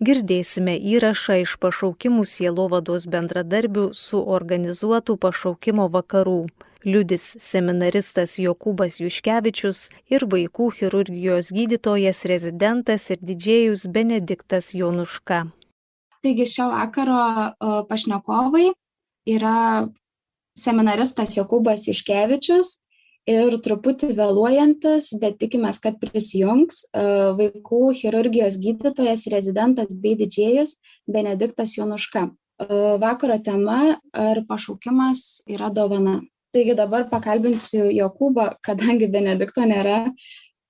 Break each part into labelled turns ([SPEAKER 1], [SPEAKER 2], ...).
[SPEAKER 1] girdėsime įrašą iš pašaukimų sielovados bendradarbių su organizuotų pašaukimo vakarų. Liudis seminaristas Jokūbas Juškevičius ir vaikų chirurgijos gydytojas rezidentas ir didžėjus Benediktas Jonuška.
[SPEAKER 2] Taigi šio vakaro pašnekovai yra seminaristas Jokūbas Juškevičius ir truputį vėluojantis, bet tikimės, kad prisijungs e, vaikų chirurgijos gydytojas, rezidentas bei didžėjus Benediktas Jonuška. E, vakaro tema ar pašaukimas yra dovana. Taigi dabar pakalbinsiu Jokūbą, kadangi Benedikto nėra,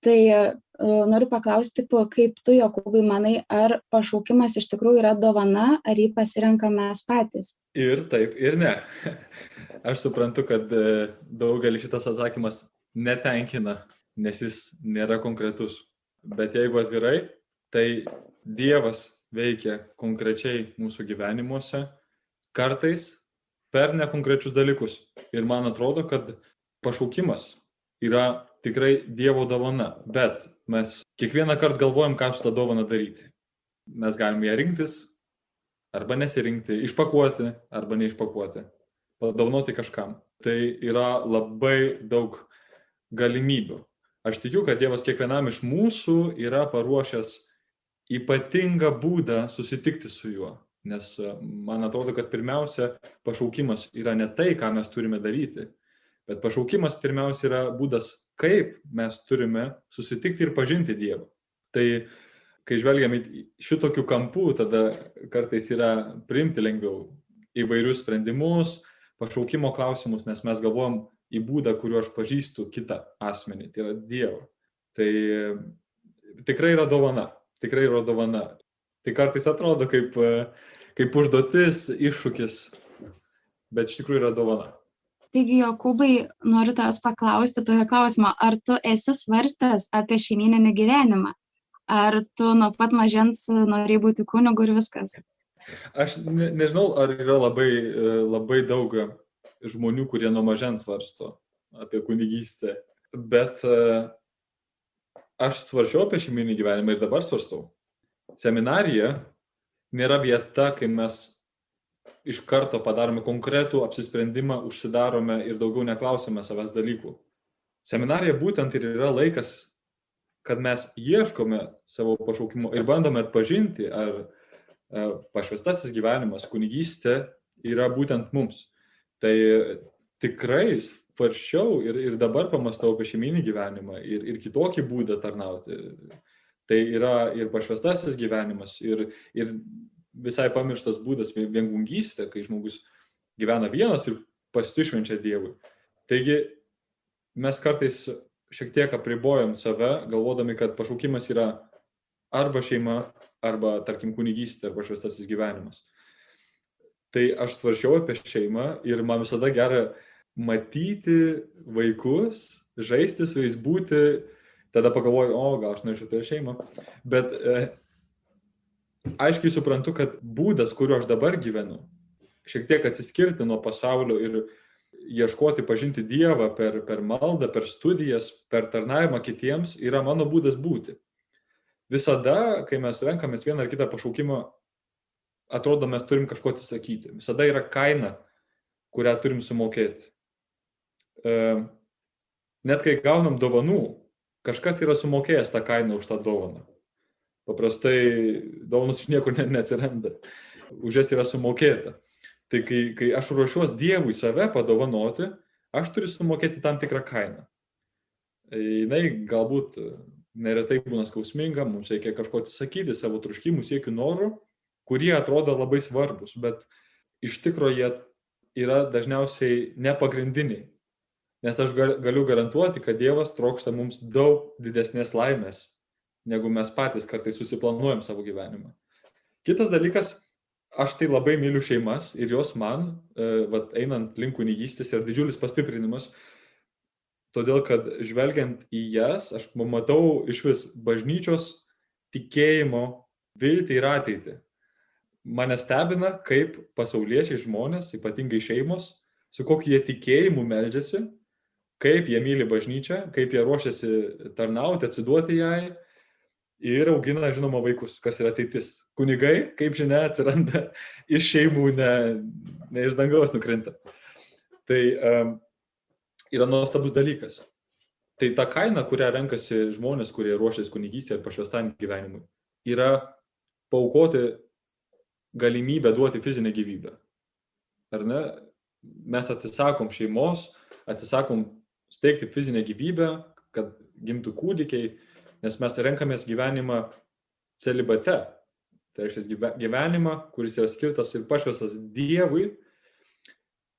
[SPEAKER 2] tai e, noriu paklausti, kaip tu, Jokūbai, manai, ar pašaukimas iš tikrųjų yra dovana, ar jį pasirenkame mes patys?
[SPEAKER 3] Ir taip, ir ne. Aš suprantu, kad e, daugelį šitas atsakymas netenkina, nes jis nėra konkretus. Bet jeigu atvirai, tai Dievas veikia konkrečiai mūsų gyvenimuose, kartais per nekonkrečius dalykus. Ir man atrodo, kad pašaukimas yra tikrai Dievo dovana, bet mes kiekvieną kartą galvojam, ką su tą dovaną daryti. Mes galim ją rinktis arba nesirinkti, išpakuoti arba neišpakuoti padovanoti kažkam. Tai yra labai daug galimybių. Aš tikiu, kad Dievas kiekvienam iš mūsų yra paruošęs ypatingą būdą susitikti su juo. Nes e, man atrodo, kad pirmiausia, pašaukimas yra ne tai, ką mes turime daryti, bet pašaukimas pirmiausia yra būdas, kaip mes turime susitikti ir pažinti Dievą. Tai kai žvelgiam į šitokių kampų, tada kartais yra priimti lengviau įvairius sprendimus, pašaukimo klausimus, nes mes galvojam į būdą, kuriuo aš pažįstu kitą asmenį, tai yra Dievą. Tai tikrai yra dovana, tikrai yra dovana. Tai kartais atrodo kaip, kaip užduotis, iššūkis, bet iš tikrųjų yra dovana.
[SPEAKER 2] Taigi, Jokūbai, noriu tavęs paklausti tojo klausimo, ar tu esi svarstęs apie šeimininį gyvenimą? Ar tu nuo pat mažens norėjai būti kunigu ir viskas?
[SPEAKER 3] Aš ne, nežinau, ar yra labai, e, labai daug žmonių, kurie nuo mažens svarsto apie kunigystę, bet e, aš svaršiau apie šeiminį gyvenimą ir dabar svarstau. Seminarija nėra vieta, kai mes iš karto padarome konkretų apsisprendimą, užsidarome ir daugiau neklausome savęs dalykų. Seminarija būtent ir yra laikas, kad mes ieškome savo pašaukimo ir bandome atpažinti, ar E, pašvestasis gyvenimas, kunigystė yra būtent mums. Tai tikrai svaršiau ir, ir dabar pamastau apie šeiminį gyvenimą ir, ir kitokį būdą tarnauti. Tai yra ir pašvestasis gyvenimas, ir, ir visai pamirštas būdas viengungystė, kai žmogus gyvena vienas ir pasišvenčia Dievui. Taigi mes kartais šiek tiek apribojam save, galvodami, kad pašaukimas yra arba šeima, arba, tarkim, kunigystė, arba švestasis gyvenimas. Tai aš svaršiau apie šeimą ir man visada gera matyti vaikus, žaisti su jais būti, tada pagalvoju, o gal aš norėčiau turėti šeimą. Bet e, aiškiai suprantu, kad būdas, kuriuo aš dabar gyvenu, šiek tiek atsiskirti nuo pasaulio ir ieškoti pažinti Dievą per, per maldą, per studijas, per tarnavimą kitiems, yra mano būdas būti visada, kai mes renkamės vieną ar kitą pašaukimą, atrodo, mes turim kažko atsisakyti. Visada yra kaina, kurią turim sumokėti. E, net kai gaunam dovanų, kažkas yra sumokėjęs tą kainą už tą dovaną. Paprastai dovanos iš niekur neatsiranda. Už jas yra sumokėta. Tai kai, kai aš ruošiuos Dievui save padovanoti, aš turiu sumokėti tam tikrą kainą. Jis galbūt neretai būna skausminga, mums reikia kažko atsisakyti savo truškimų, siekių, norų, kurie atrodo labai svarbus, bet iš tikrųjų jie yra dažniausiai nepagrindiniai. Nes aš galiu garantuoti, kad Dievas trokšta mums daug didesnės laimės, negu mes patys kartais susiplanuojam savo gyvenimą. Kitas dalykas, aš tai labai myliu šeimas ir jos man, e, vat, einant link kunigystės, yra didžiulis pastiprinimas, todėl kad žvelgiant į jas, aš matau iš vis bažnyčios tikėjimo viltį ir ateitį. Mane stebina, kaip pasauliečiai žmonės, ypatingai šeimos, su kokiu jie tikėjimu meldžiasi, kaip jie myli bažnyčią, kaip jie ruošiasi tarnauti, atsiduoti jai. ir augina, žinoma, vaikus, kas yra ateitis. Kunigai, kaip žinia, atsiranda iš šeimų, ne, ne iš dangaus nukrinta. Tai um, yra nuostabus dalykas. Tai ta kaina, kurią renkasi žmonės, kurie ruošiasi kunigystėje ir pašvestam gyvenimui, yra paukoti galimybę duoti fizinę gyvybę. Ar ne? Mes atsisakom šeimos, atsisakom steigti fizinę gyvybę, kad gimtų kūdikiai, nes mes renkamės gyvenimą celibate. Tai reiškia gyvenimą, kuris yra skirtas ir pašvestas Dievui,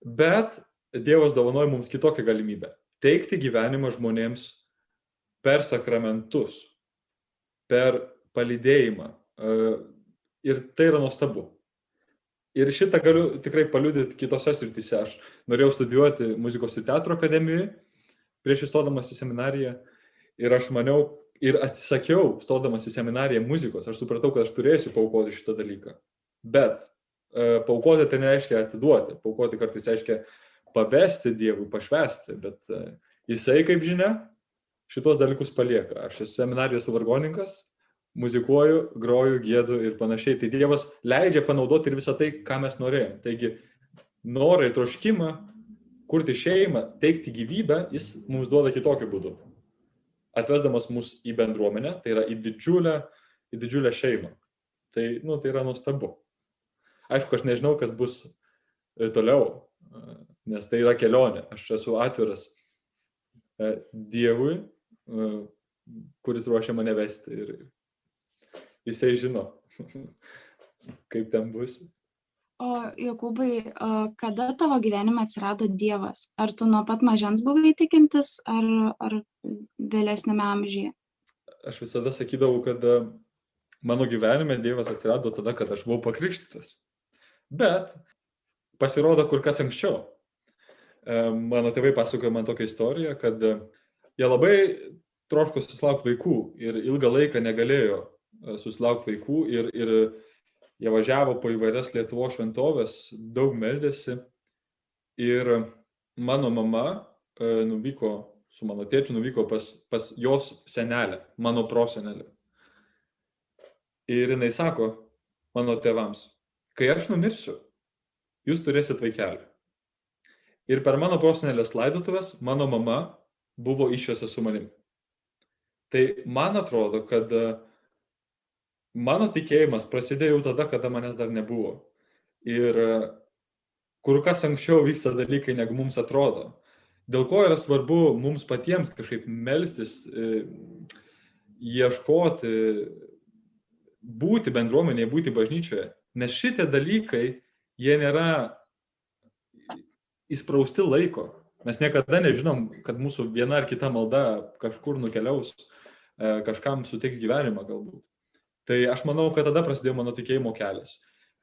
[SPEAKER 3] bet Dievas dovanoja mums kitokią galimybę - teikti gyvenimą žmonėms per sakramentus, per palydėjimą. Ir tai yra nuostabu. Ir šitą galiu tikrai paliudyti kitose srityse. Aš norėjau studijuoti muzikos ir teatro akademijoje prieš įstodamas į seminariją ir aš maniau ir atsisakiau, stodamas į seminariją muzikos, aš supratau, kad aš turėsiu paukoti šitą dalyką. Bet e, paukoti tai nereiškia atiduoti, paukoti kartais reiškia pavesti Dievui, pašvesti, bet e, jisai, kaip žinia, šitos dalykus palieka. Aš esu seminarijos vargoninkas, muzikuoju, groju, gėdu ir panašiai. Tai Dievas leidžia panaudoti ir visą tai, ką mes norėjom. Taigi, norą ir troškimą kurti šeimą, teikti gyvybę, jis mums duoda kitokiu būdu. Atvesdamas mus į bendruomenę, tai yra į didžiulę, į didžiulę šeimą. Tai, nu, tai yra nuostabu. Aišku, aš nežinau, kas bus e, toliau, nes tai yra kelionė. Aš esu atviras e, Dievui, e, kuris ruošia mane vesti ir jisai žino, kaip ten bus.
[SPEAKER 2] O Jokūbai, kada tavo gyvenime atsirado Dievas? Ar tu nuo pat mažens buvai tikintis, ar, ar vėlesnėme amžiuje?
[SPEAKER 3] Aš visada sakydavau, kad mano gyvenime Dievas atsirado tada, kad aš buvau pakrikštytas. Bet pasirodo kur kas anksčiau. Mano tėvai pasakojo man tokią istoriją, kad jie labai troško susilaukti vaikų ir ilgą laiką negalėjo E, susilaukti vaikų ir, ir jie važiavo po įvairias Lietuvo šventovės, daug meldėsi ir mano mama e, nuvyko, su mano tėčiu nuvyko pas, pas jos senelę, mano prosenelę. Ir jinai sako mano tėvams, kai aš numirsiu, jūs turėsit vaikelį. Ir per mano prosenelės laidotuvės mano mama buvo išvesta su manim. Tai man atrodo, kad uh, mano tikėjimas prasidėjo jau tada, kada manęs dar nebuvo. Ir e, kur kas anksčiau vyksta dalykai, negu mums atrodo. Dėl ko yra svarbu mums patiems kažkaip melstis, e, ieškoti, būti bendruomenėje, būti bažnyčioje. Nes šitie dalykai, jie nėra įsprausti laiko. Mes niekada nežinom, kad mūsų viena ar kita malda kažkur nukeliaus, e, kažkam suteiks gyvenimą galbūt. Tai aš manau, kad tada prasidėjo mano tikėjimo kelias.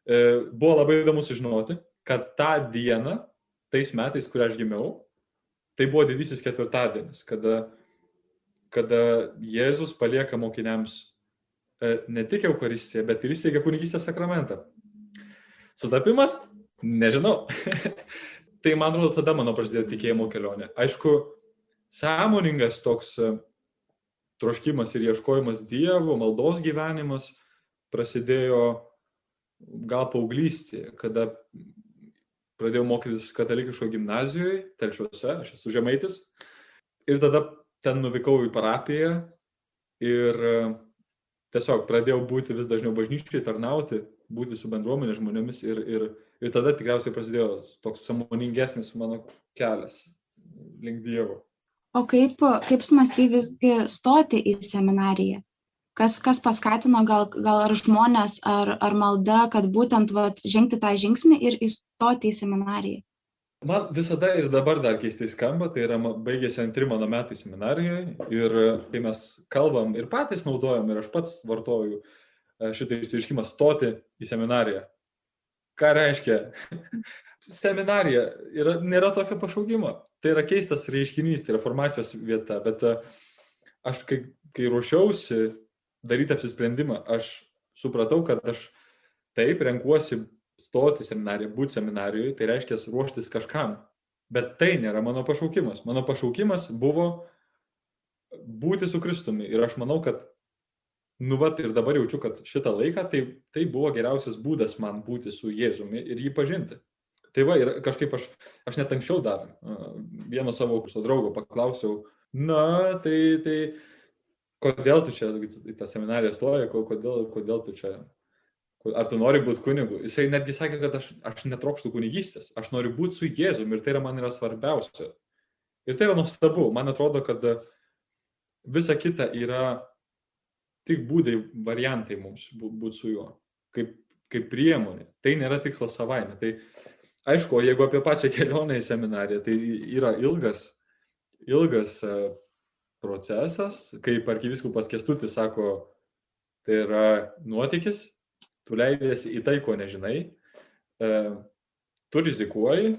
[SPEAKER 3] E, buvo labai įdomu sužinoti, kad tą dieną, tais metais, kur aš gimiau, tai buvo didysis ketvirtadienis, kada, kada Jėzus palieka mokiniams e, ne tik Eucharistiją, bet ir įsteigia kunigystės sakramentą. Sutapimas? Nežinau. tai man atrodo, tada mano prasidėjo tikėjimo kelionė. Aišku, sąmoningas toks troškimas ir ieškojimas Dievo, maldos gyvenimas prasidėjo gal paauglystėje, kada pradėjau mokytis katalikiško gimnazijoje, telšiuose, aš esu žemaitis. Ir tada ten nuvykau į parapiją ir e, tiesiog pradėjau būti vis dažniau bažnyčiai, tarnauti, būti su bendruomenė žmonėmis ir, ir, ir tada tikriausiai prasidėjo toks samoningesnis mano kelias link Dievo.
[SPEAKER 2] O kaip, kaip smastai visgi stoti į seminariją? Kas, kas paskatino gal, gal ar žmonės, ar, ar malda, kad būtent vat, žengti tą žingsnį ir įstoti į seminariją?
[SPEAKER 3] Man visada ir dabar dar keistai skamba, tai yra baigėsi antri mano metai seminarijoje ir kai mes kalbam ir patys naudojam ir aš pats vartoju e, šitą išsireiškimą stoti į seminariją. Ką reiškia? Seminarija yra, nėra tokio pašaukimo tai yra keistas reiškinys, tai yra formacijos vieta, bet e, aš kai, kai ruošiausi daryti apsisprendimą, aš supratau, kad aš taip renkuosi stoti seminariją, būti seminarijoje, tai reiškia ruoštis kažkam. Bet tai nėra mano pašaukimas. Mano pašaukimas buvo būti su Kristumi. Ir aš manau, kad nu vat ir dabar jaučiu, kad šitą laiką tai, tai buvo geriausias būdas man būti su Jėzumi ir jį pažinti. Tai va, ir kažkaip aš, aš net anksčiau dar vieno savo kurso draugo paklausiau, na, tai, tai kodėl tu čia į tą seminariją stoji, kodėl, kodėl tu čia, ar tu nori būti kunigu. Jisai netgi sakė, kad aš, aš netrokštų kunigystės, aš noriu būti su Jėzumi ir tai yra man yra svarbiausia. Ir tai yra nuostabu, man atrodo, kad visa kita yra tik būdai, variantai mums būti su juo, kaip, kaip priemonė. Tai nėra tikslas savaime. Tai aišku, jeigu apie pačią kelionę į seminariją, tai yra ilgas, ilgas e, procesas, kaip arkiviskupas Kestutis sako, tai yra nuotykis, tu leidėsi į tai, ko nežinai, e, tu rizikuoji,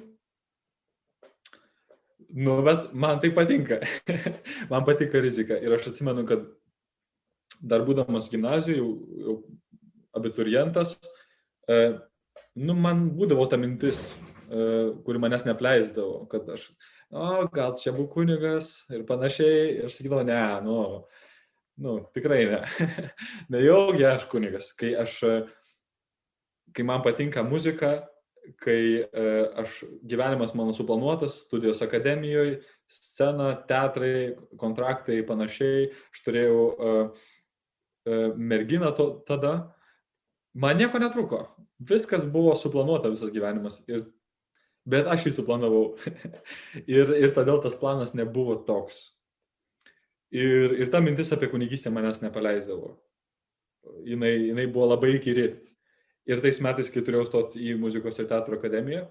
[SPEAKER 3] nu, bet man tai patinka, man patinka rizika. Ir aš atsimenu, kad dar būdamas gimnazijoje, jau, jau abiturientas, e, nu, man būdavo ta mintis, e, kuri manęs nepleisdavo, kad aš, o, gal čia būtų kunigas ir panašiai, ir sakydavau, ne, nu, nu, tikrai ne, nejaugi aš kunigas, kai aš, kai man patinka muzika, kai e, aš gyvenimas mano suplanuotas, studijos akademijoje, scena, teatrai, kontraktai, panašiai, aš turėjau E, merginą to, tada, man nieko netruko. Viskas buvo suplanuota visas gyvenimas. Ir, bet aš jį suplanavau. ir, ir todėl tas planas nebuvo toks. Ir, ir ta mintis apie kunigystę manęs nepaleisdavo. Jinai, jinai buvo labai įkyri. Ir tais metais, kai turėjau stoti į muzikos ir teatro akademiją,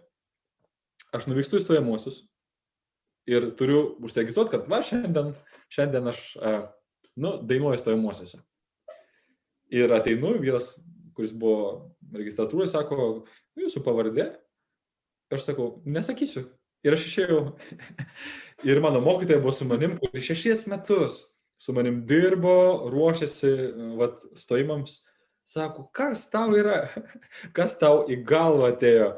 [SPEAKER 3] aš nuvykstu į stojamuosius ir turiu užsiregistruoti, kad va, šiandien, šiandien aš, nu, dainuoju stojamuosiuose. Ir ateinu, vyras, kuris buvo registratūroje, sako, jūsų pavardė. Aš sakau, nesakysiu. Ir aš išėjau. ir mano mokytoja buvo su manim, kuris šešies metus su manim dirbo, ruošėsi vat, stojimams. Sako, kas tau yra, kas tau į galvą atėjo.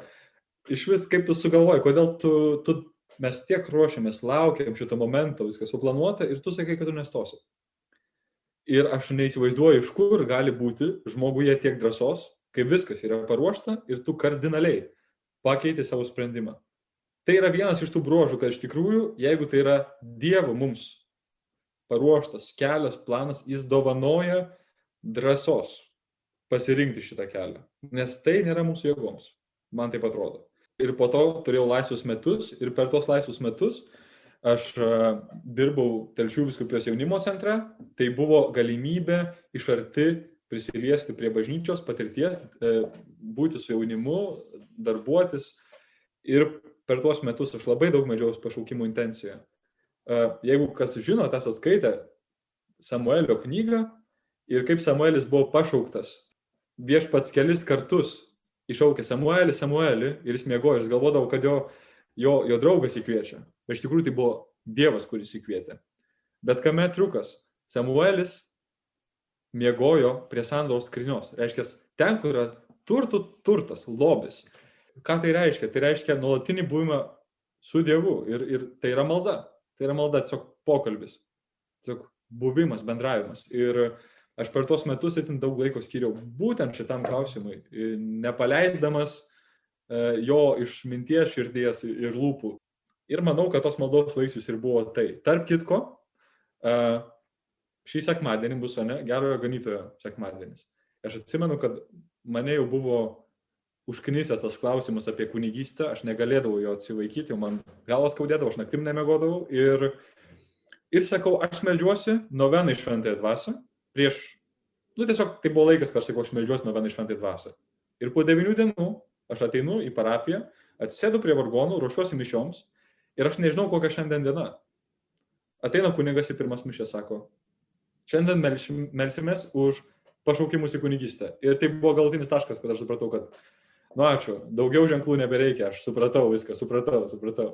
[SPEAKER 3] Iš vis, kaip tu sugalvoji, kodėl tu, tu mes tiek ruošiamės, laukiam šito momento, viskas suplanuota ir tu sakai, kad tu nestosi. Ir aš neįsivaizduoju, iš kur gali būti žmoguje tiek drąsos, kai viskas yra paruošta ir tu kardinaliai pakeiti savo sprendimą. Tai yra vienas iš tų bruožų, kad iš tikrųjų, jeigu tai yra Dievo mums paruoštas kelias, planas, jis dovanoja drąsos pasirinkti šitą kelią. Nes tai nėra mūsų jėgoms. Man taip atrodo. Ir po to turėjau laisvus metus ir per tos laisvus metus aš dirbau Telšių viskupijos jaunimo centre, tai buvo galimybė iš arti prisiliesti prie bažnyčios patirties, e, būti su jaunimu, darbuotis. Ir per tuos metus aš labai daug medžiaus pašaukimų intencijoje. Jeigu kas žino, tas atskaitė Samuelio knygą ir kaip Samuelis buvo pašauktas, viešpats kelis kartus iššaukė Samuelį, Samuelį ir jis mėgojo, jis galvodavo, kad jo jo, jo draugas įkviečia. Bet iš tikrųjų tai buvo Dievas, kuris įkvietė. Bet kame triukas? Samuelis miegojo prie sandaros skrinios. Reiškia, ten, kur yra turtų turtas, lobis. Ką tai reiškia? Tai reiškia nuolatinį buvimą su Dievu. Ir, ir tai yra malda. Tai yra malda, tiesiog pokalbis. Tiesiog buvimas, bendravimas. Ir aš per tuos metus itin daug laiko skiriau būtent šitam klausimui, nepaleisdamas jo iš minties, širdies ir lūpų. Ir manau, kad tos maldos vaisius ir buvo tai. Tarp kitko, e, šį sekmadienį bus, ne, gerojo ganytojo sekmadienis. Aš atsimenu, kad mane jau buvo užknysęs tas klausimas apie kunigystę, aš negalėdavau jo atsivaikyti, man galvas skaudėdavo, aš naktim nemegodavau ir, ir sakau, aš melžiuosi noveną iš šventąją dvasę prieš, nu tiesiog tai buvo laikas, kai aš sakau, aš melžiuosi noveną iš šventąją dvasę. Ir po devinių dienų Aš ateinu į parapiją, atsisėdu prie vargonų, ruošiuosi mišioms ir aš nežinau, kokia šiandien diena. Ateina kunigas į pirmas mišęs, sako, šiandien melsimės už pašaukimus į kunigystę. Ir tai buvo galutinis taškas, kad aš supratau, kad, nu ačiū, daugiau ženklų nebereikia, aš supratau viską, supratau, supratau.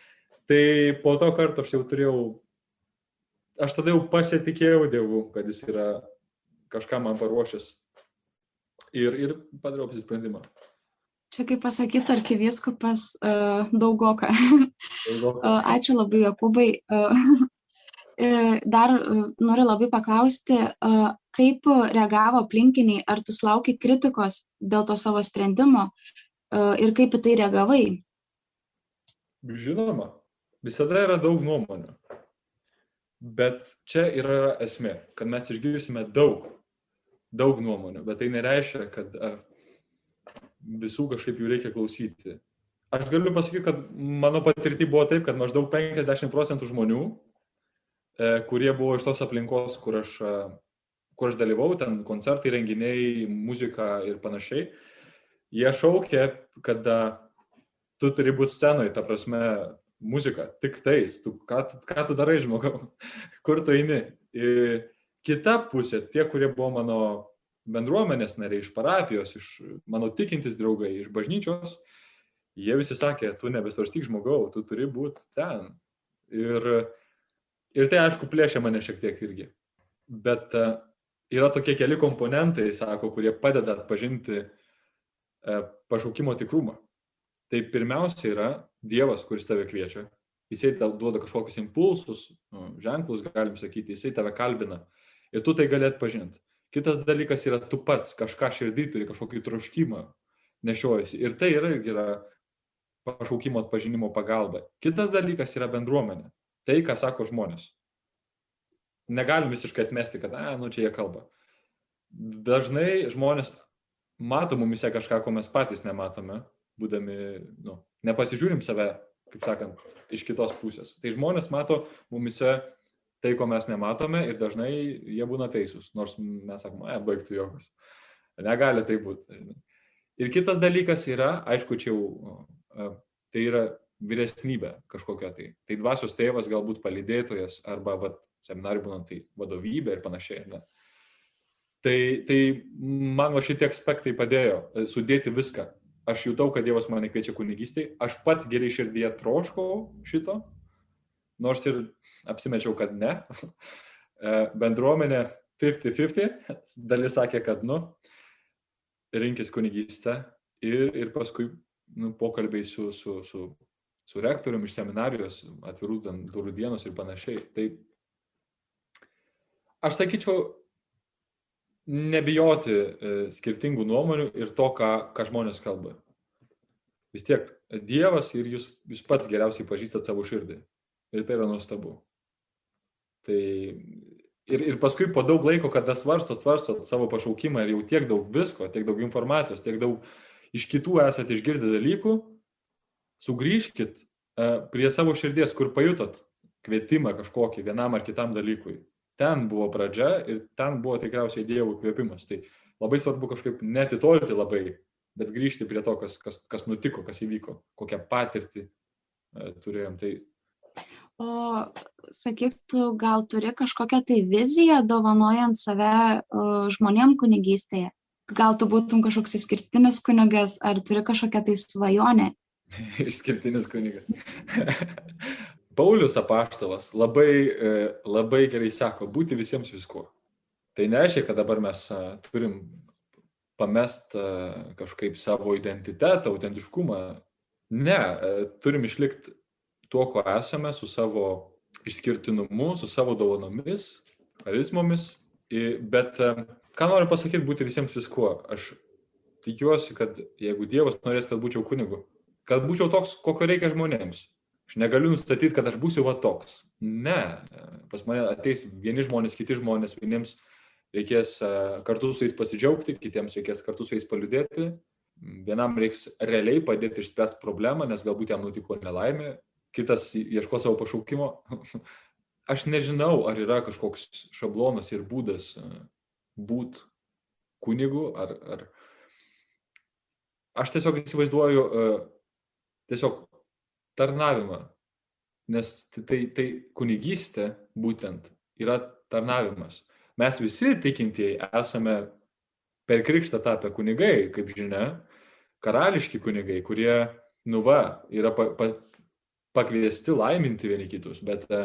[SPEAKER 3] tai po to karto aš jau turėjau, aš tada jau pasitikėjau Dievu, kad jis yra kažką man paruošęs. Ir, ir padariau apsisprendimą.
[SPEAKER 2] Čia kaip pasakyti arkivyskupas uh, Daugoka. Daugoka. Ačiū labai, Jokūbai. Dar noriu labai paklausti, kaip reagavo aplinkiniai, ar tu sulaukai kritikos dėl to savo sprendimo ir kaip į tai reagavai?
[SPEAKER 3] Žinoma, visada yra daug nuomonių. Bet čia yra esmė, kad mes išgirsime daug, daug nuomonių, bet tai nereiškia, kad visų kažkaip jų reikia klausyti. Aš galiu pasakyti, kad mano patirti buvo taip, kad maždaug 50 procentų žmonių, e, kurie buvo iš tos aplinkos, kur aš, kur aš dalyvau, ten koncertai, renginiai, muzika ir panašiai, jie šaukė, kad a, tu turi būti scenoje, ta prasme, muzika, tik tais, tu, ką, ką tu darai žmogau, kur tu eini. Ir kita pusė, tie, kurie buvo mano bendruomenės nariai iš parapijos, iš mano tikintis draugai, iš bažnyčios, jie visi sakė, tu nebesvarstyk žmogau, tu turi būti ten. Ir, ir tai aišku plėšia mane šiek tiek irgi. Bet uh, yra tokie keli komponentai, sako, kurie padeda atpažinti uh, pašaukimo tikrumą. Tai pirmiausia yra Dievas, kuris tave kviečia. Jisai tau duoda kažkokius impulsus, nu, ženklus, galim sakyti, jisai tave kalbina. Ir tu tai galėt pažinti. Kitas dalykas yra, tu pats kažką širdį turi, kažkokį troškimą nešiojasi. Ir tai yra, yra pašaukimo atpažinimo pagalba. Kitas dalykas yra bendruomenė. Tai, ką sako žmonės. Negalim visiškai atmesti, kad, na, nu čia jie kalba. Dažnai žmonės mato mumise kažką, ko mes patys nematome būdami, nu, nepasižiūrim save, kaip sakant, iš kitos pusės. Tai žmonės mato mumise tai, ko mes nematome ir dažnai jie būna teisūs, nors mes sakome, e, baigtų jokas. Negali tai būti. Ir kitas dalykas yra, aišku, čia jau, tai yra vyresnybė kažkokia tai. Tai dvasios tėvas, galbūt palydėtojas arba vat, seminarai būnant tai vadovybė ir panašiai. Ne? Tai, tai man va šitie aspektai padėjo e, sudėti viską aš jutau, kad Dievas mane kviečia kunigystėje, aš pats geriai širdyje troškau šito, nors ir apsimečiau, kad ne. E, bendruomenė 50-50, dalis sakė, kad nu, rinkis kunigystę ir, ir paskui nu, pokalbiai su, su, su, su rektoriumi iš seminarijos, atvirų durų dienos ir panašiai. Tai aš sakyčiau, nebijoti e, skirtingų nuomonių ir to, ką, ką žmonės kalba. Vis tiek Dievas ir jūs, jūs pats geriausiai pažįstat savo širdį. Ir tai yra nuostabu. Tai ir, ir paskui po daug laiko, kada svarstot, svarstot savo pašaukimą ir jau tiek daug visko, tiek daug informacijos, tiek daug iš kitų esate išgirdę dalykų, sugrįžkit uh, prie savo širdies, kur pajutot kvietimą kažkokį vienam ar kitam dalykui ten buvo pradžia ir ten buvo tikriausiai Dievo įkvėpimas. Tai labai svarbu kažkaip netitolti labai, bet grįžti prie to, kas, kas, kas nutiko, kas įvyko, kokią patirtį e, turėjom. Tai...
[SPEAKER 2] O sakyk, tu gal turi kažkokią tai viziją dovanojant save žmonėm kunigystėje? Gal tu būtum kažkoks išskirtinis kunigas, ar turi kažkokią tai svajonę?
[SPEAKER 3] Išskirtinis kunigas. Paulius apaštalas labai, e, labai gerai sako, būti visiems viskuo. Tai nereiškia, kad dabar mes turim pamest kažkaip savo identitetą, autentiškumą. Ne, e, turim išlikti tuo, ko esame, su savo išskirtinumu, su savo dovanomis, charizmomis. Bet ką noriu pasakyti, būti visiems viskuo. Aš tikiuosi, kad jeigu Dievas norės, kad būčiau kunigu, kad būčiau toks, kokio reikia žmonėms, Aš negaliu nustatyti, kad aš būsiu va toks. Ne, pas mane ateis vieni žmonės, kiti žmonės, vieniems reikės e, kartu su jais pasidžiaugti, kitiems reikės kartu su jais paliudėti, vienam reiks realiai padėti išspręsti problemą, nes galbūt jam nutiko nelaimė, kitas ieško savo pašaukimo. Aš nežinau, ar yra kažkoks šablonas ir būdas e, būti kunigu, ar, ar... Aš tiesiog įsivaizduoju, e, tiesiog tarnavimą. Nes tai, tai, kunigystė būtent yra tarnavimas. Mes visi tikintieji esame per krikštą tapę kunigai, kaip žinia, karališki kunigai, kurie, nu va, yra pa, pa, pakviesti laiminti vieni kitus, bet e,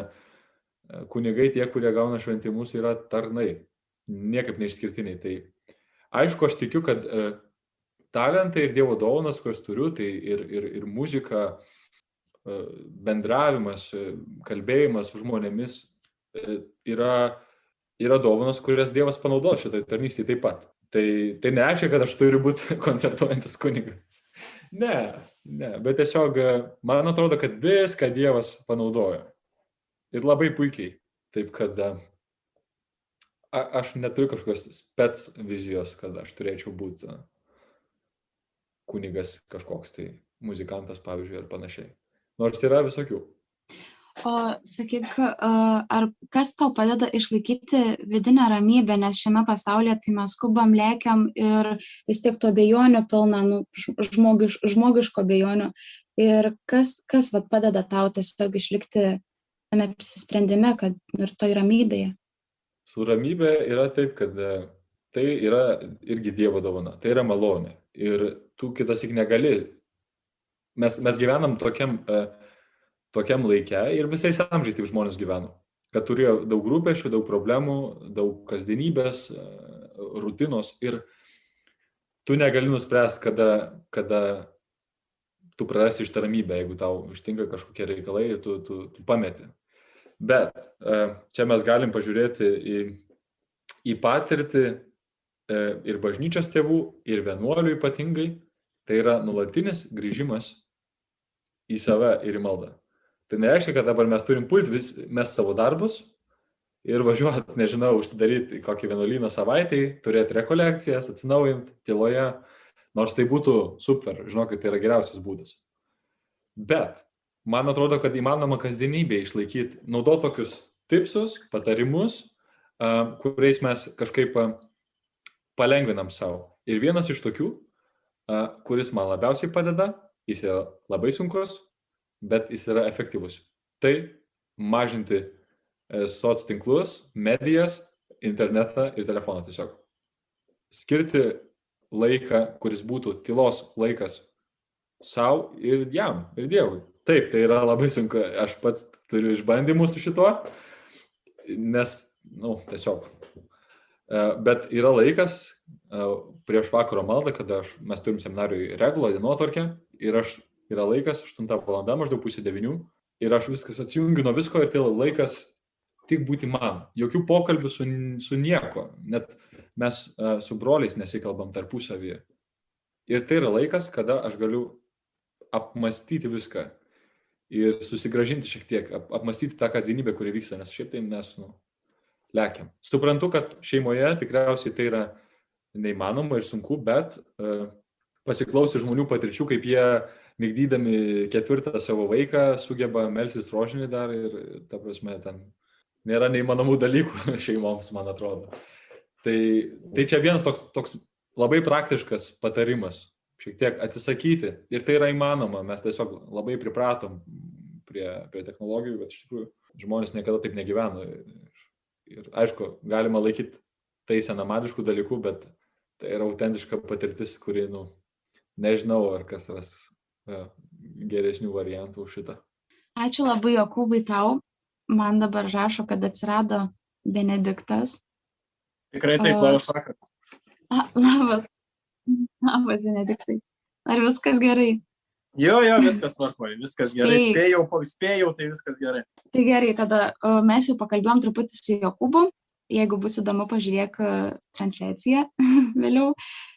[SPEAKER 3] kunigai tie, kurie gauna šventimus, yra tarnai, niekaip neišskirtiniai. Tai aišku, aš tikiu, kad e, talentai ir Dievo dovanas, kurias turiu, tai ir, ir, ir muzika, bendravimas, kalbėjimas su žmonėmis e, yra yra dovanos, kurias Dievas panaudos šitai tarnystėje taip pat. Tai, tai nereiškia, kad aš turiu būti koncertuojantis kunigas. Ne, ne, bet tiesiog man atrodo, kad viską Dievas panaudojo. Ir labai puikiai. Taip kad a, aš neturiu kažkokios spets vizijos, kad aš turėčiau būti kunigas kažkoks tai muzikantas, pavyzdžiui, ar panašiai. Nors yra visokių.
[SPEAKER 2] O sakyk, ar kas tau padeda išlaikyti vidinę ramybę, nes šiame pasaulyje tai mes skubam, lėkiam ir vis tiek to bejonių pilna, nu, žmogiš, žmogiško bejonių. Ir kas, kas vat, padeda tau tiesiog išlikti tame apsisprendime, kad ir toj ramybėje?
[SPEAKER 3] Su ramybė yra taip, kad e, tai yra irgi Dievo dovana, tai yra malonė. Ir tu kitas tik negali. Mes, mes gyvenam tokiam uh, tokiam laike ir visais amžiais taip žmonės gyveno. Kad turėjo daug rūpešių, daug problemų, daug kasdienybės, e, rutinos ir tu negali nuspręsti, kada, kada tu prarasi ištaramybę, jeigu tau ištinka kažkokie reikalai ir tu, tu, tu pameti. Bet e, čia mes galim pažiūrėti į, į patirtį e, ir bažnyčios tėvų, ir vienuolių ypatingai. Tai yra nulatinis grįžimas į save ir į maldą. Tai nereiškia, kad dabar mes turim pulti vis mes savo darbus ir važiuoti, nežinau, užsidaryti kokį vienuolyną savaitai, turėti rekolekcijas, atsinaujinti tyloje, nors tai būtų super, žinokit, tai yra geriausias būdas. Bet man atrodo, kad įmanoma kasdienybėje išlaikyti, naudoti tokius tipsus, patarimus, kuriais mes kažkaip palengvinam savo. Ir vienas iš tokių, kuris man labiausiai padeda, jis yra labai sunkus, bet jis yra efektyvus. Tai mažinti e, soc tinklus, medijas, internetą ir telefoną tiesiog. Skirti laiką, kuris būtų tylos laikas savo ir jam, ir Dievui. Taip, tai yra labai sunku, aš pats turiu išbandymų su šituo, nes, na, nu, tiesiog. E, bet yra laikas e, prieš vakaro maldą, kada aš, mes turim seminariui regulą dienotvarkę ir aš yra laikas, 8 valanda, maždaug pusė 9 ir aš viskas atsijungiu nuo visko ir tai laikas tik būti man. Jokių pokalbių su, su nieko, net mes uh, su broliais nesikalbam tarpusavyje. Ir tai yra laikas, kada aš galiu apmastyti viską ir susigražinti šiek tiek, ap, apmastyti tą kasdienybę, kuri vyksta, nes šiaip tai mes, nu, lekiam. Suprantu, kad šeimoje tikriausiai tai yra neįmanoma ir sunku, bet uh, pasiklausiu žmonių patirčių, kaip jie uh, migdydami ketvirtą savo vaiką sugeba melsis rožinį dar ir, ta prasme, ten nėra neįmanomų dalykų šeimoms, man atrodo. Tai, tai čia vienas toks, toks labai praktiškas patarimas, šiek tiek atsisakyti. Ir tai yra įmanoma, mes tiesiog labai pripratom prie, prie technologijų, bet iš tikrųjų žmonės niekada taip negyveno. Ir, ir aišku, galima laikyti tai senamadiškų dalykų, bet tai yra autentiška patirtis, kuri, nu, nežinau, ar kas ras geresnių variantų už šitą.
[SPEAKER 2] Ačiū labai Jokūbai tau. Man dabar rašo, kad atsirado Benediktas.
[SPEAKER 4] Tikrai taip, labas vakaras.
[SPEAKER 2] Labas. Labas, Benediktai. Ar viskas gerai?
[SPEAKER 4] Jo, jo, viskas tvarkoja, viskas gerai. Spėjau, spėjau, tai viskas gerai.
[SPEAKER 2] Tai gerai, tada mes jau pakalbėjom truputį su Jokūbu. Jeigu bus įdomu, pažiūrėk transliaciją vėliau.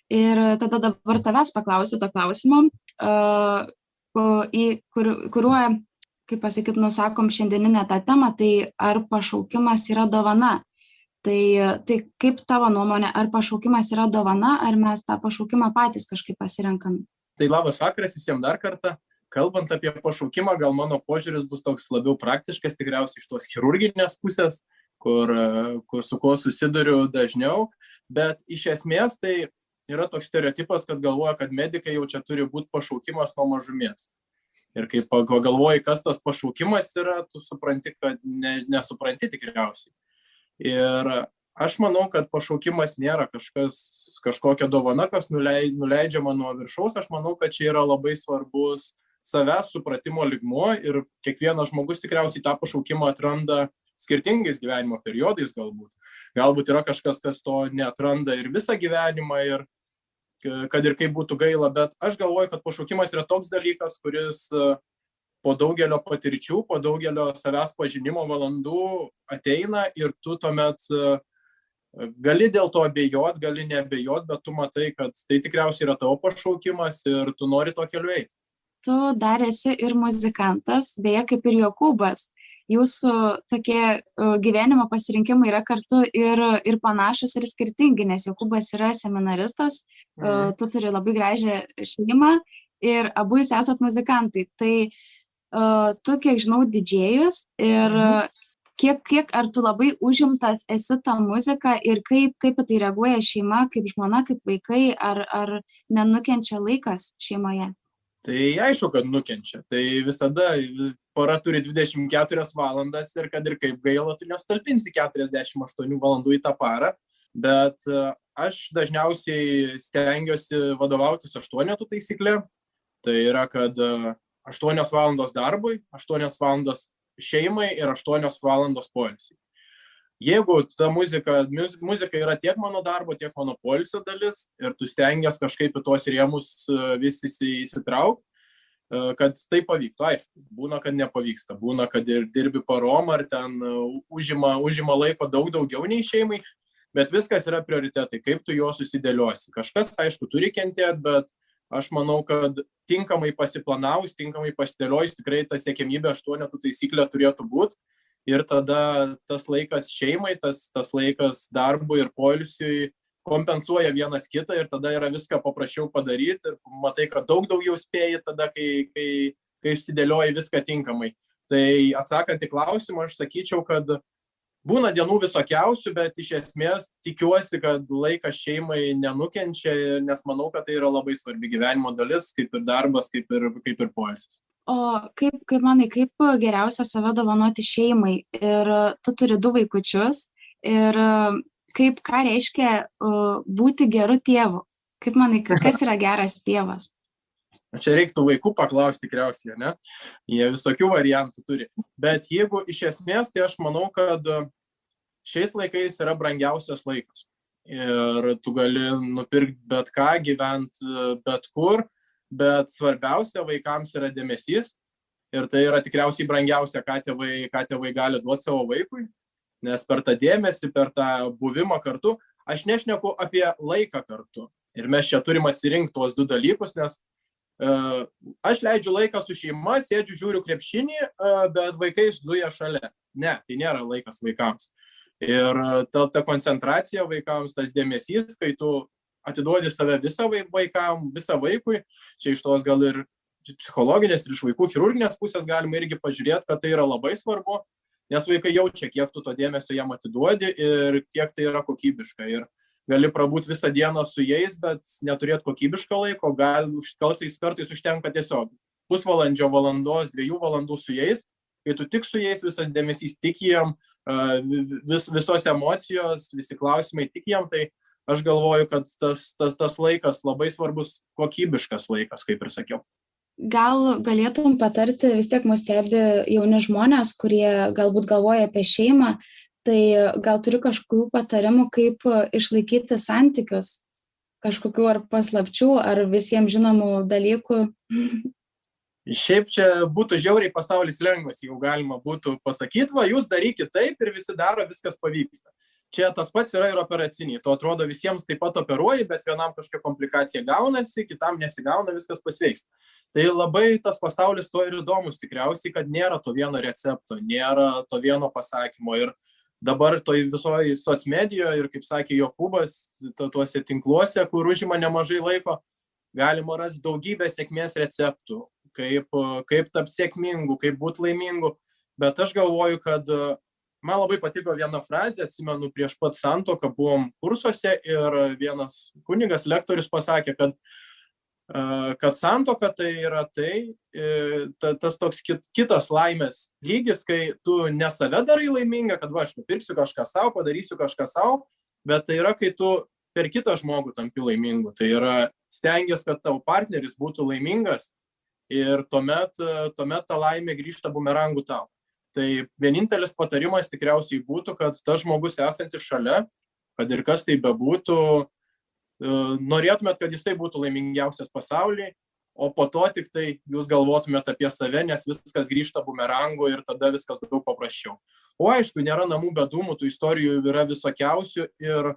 [SPEAKER 2] Ir tada dabar tavęs paklausiu to klausimo, į kur, kuriuo, kaip pasakyti, nusakom šiandieninę tą temą, tai ar pašaukimas yra dovana. Tai, tai kaip tavo nuomonė, ar pašaukimas yra dovana, ar mes tą pašaukimą patys kažkaip pasirenkam?
[SPEAKER 4] Tai labas vakaras visiems dar kartą. Kalbant apie pašaukimą, gal mano požiūris bus toks labiau praktiškas, tikriausiai iš tos chirurginės pusės, kur, kur su kuo susiduriu dažniau, bet iš esmės tai yra toks stereotipas, kad galvoja, kad medikai jau čia turi būti pašaukimas nuo mažumės. Ir kai pagalvoji, kas tas pašaukimas yra, tu supranti, kad ne, nesupranti tikriausiai. Ir aš manau, kad pašaukimas nėra kažkas, kažkokia dovana, kas nuleid, nuleidžiama nuo viršaus. Aš manau, kad čia yra labai svarbus savęs supratimo ligmuo ir kiekvienas žmogus tikriausiai tą pašaukimą atranda skirtingais gyvenimo periodais galbūt. Galbūt yra kažkas, kas to netranda ir visą gyvenimą ir kad ir kaip būtų gaila, bet aš galvoju, kad pašaukimas yra toks dalykas, kuris e, po daugelio patirčių, po daugelio savęs pažinimo valandų ateina ir tu tuomet e, gali dėl to abejot, gali neabejot, bet tu matai, kad tai tikriausiai yra tavo pašaukimas ir tu nori to keliu eiti.
[SPEAKER 2] Tu dar esi ir muzikantas, beje, kaip ir Jokūbas. Jūsų tokie gyvenimo pasirinkimai yra kartu ir, ir panašus, ir skirtingi, nes Jokūbas yra seminaristas, mhm. tu turi labai gražią šeimą ir abu jūs esat muzikantai. Tai uh, tu, kiek žinau, didžėjus ir mhm kiek kiek ar tu labai užimtas esi ta muzika ir kaip kaip tai reaguoja šeima kaip žmona kaip vaikai ar ar nenukenčia laikas šeimoje
[SPEAKER 4] tai aišku kad nukenčia. Tai visada pora turi dvidešim keturias valandas ir kad ir kaip gaila tu nesutalpinsi keturiasdešim aštuonių valandų į tą parą. Bet e, aš dažniausiai stengiuosi vadovautis aštuonetų taisykle. Tai yra kad e, aštuonios valandos darbui aštuonios valandos šeimai ir aštuonios valandos poilsiui. Jeigu ta muzika, muzika yra tiek mano darbo, tiek mano poilsio dalis ir tu stengiasi kažkaip į tuos rėmus e, vis įsitraukti, e, kad tai pavyktų. Aišku, būna, kad nepavyksta, būna, kad ir dirbi parom ar ten e, užima, užima laiko daug daugiau nei šeimai, bet viskas yra prioritetai, kaip tu juos susidėliosi. Kažkas, aišku, turi kentėti, bet aš manau kad tinkamai pasiplanavus tinkamai pasidėliojus tikrai ta siekiamybė aštuonetų taisyklė turėtų būt ir tada tas laikas šeimai tas tas laikas darbui ir poilsiui kompensuoja vienas kitą ir tada yra viską paprasčiau padaryt ir matai kad daug daugiau spėji tada kai kai kai išsidėlioji viską tinkamai. Tai atsakant į klausimą aš sakyčiau kad būna dienų visokiausių bet iš esmės tikiuosi kad laikas šeimai nenukenčia nes manau kad tai yra labai svarbi gyvenimo dalis kaip ir darbas kaip ir kaip ir poilsis
[SPEAKER 2] o kaip kaip manai kaip geriausia save dovanoti šeimai ir tu turi du vaikučius ir kaip ką reiškia būti geru tėvu kaip manai kas yra geras tėvas
[SPEAKER 4] Čia reiktų vaikų paklausti tikriausiai, ne? Jie visokių variantų turi. Bet jeigu iš esmės, tai aš manau, kad šiais laikais yra brangiausias laikas. Ir tu gali nupirkti bet ką, gyventi bet kur, bet svarbiausia vaikams yra dėmesys. Ir tai yra tikriausiai brangiausia, ką tėvai, ką tėvai gali duoti savo vaikui. Nes per tą dėmesį, per tą buvimą kartu, aš nešneku apie laiką kartu. Ir mes čia turim atsirinkti tuos du dalykus, nes uh, aš leidžiu laiką su šeima, sėdžiu, žiūriu krepšinį, uh, bet vaikai zuja šalia. Ne, tai nėra laikas vaikams. Ir e, ta, ta koncentracija vaikams, tas dėmesys, kai tu atiduodi save visą vaikam, visą vaikui, čia iš tos gal ir psichologinės ir iš vaikų chirurginės pusės galima irgi pažiūrėti, kad tai yra labai svarbu, nes vaikai jaučia, kiek tu to dėmesio jam atiduodi ir kiek tai yra kokybiška. Ir gali prabūti visą dieną su jais, bet neturėti kokybiško laiko, gal kartais, kartais užtenka tiesiog pusvalandžio, valandos, dviejų valandų su jais, kai tu tik su jais visas dėmesys tik jiem, vis, visos emocijos, visi klausimai tik jam, tai aš galvoju, kad tas, tas, tas laikas labai svarbus, kokybiškas laikas, kaip ir sakiau.
[SPEAKER 2] Gal galėtum patarti, vis tiek mus stebi jauni žmonės, kurie galbūt galvoja apie šeimą, tai gal turiu kažkokių patarimų, kaip išlaikyti santykius, kažkokių ar paslapčių, ar visiems žinomų dalykų.
[SPEAKER 4] šiaip čia būtų žiauriai pasaulis lengvas, jeigu galima būtų pasakyti, va, jūs darykit taip ir visi daro, viskas pavyksta. Čia tas pats yra ir operaciniai. To atrodo visiems taip pat operuoji, bet vienam kažkokia komplikacija gaunasi, kitam nesigauna, viskas pasveiksta. Tai labai tas pasaulis to ir įdomus tikriausiai, kad nėra to vieno recepto, nėra to vieno pasakymo. Ir dabar toj visoji socmedijoje ir, kaip sakė Jokūbas, to, tuose tinkluose, kur užima nemažai laiko, galima rasti daugybę sėkmės receptų kaip, kaip tapti sėkmingu, kaip būti laimingu. Bet aš galvoju, kad man labai patiko viena frazė, atsimenu, prieš pat santoką buvom kursuose ir vienas kunigas lektorius pasakė, kad, kad santoka tai yra tai, tas toks kitas laimės lygis, kai tu ne save darai laimingą, kad va, aš nupirksiu kažką savo, padarysiu kažką savo, bet tai yra, kai tu per kitą žmogų tampi laimingu. Tai yra stengiasi, kad tavo partneris būtų laimingas ir tuomet, tuomet ta laimė grįžta bumerangu tau. Tai vienintelis patarimas tikriausiai būtų, kad tas žmogus esantis šalia, kad ir kas tai bebūtų, norėtumėt, kad jisai būtų laimingiausias pasaulyje, o po to tik tai jūs galvotumėt apie save, nes viskas grįžta bumerangu ir tada viskas daug paprasčiau. O aišku, nėra namų be dūmų, tų istorijų yra visokiausių ir,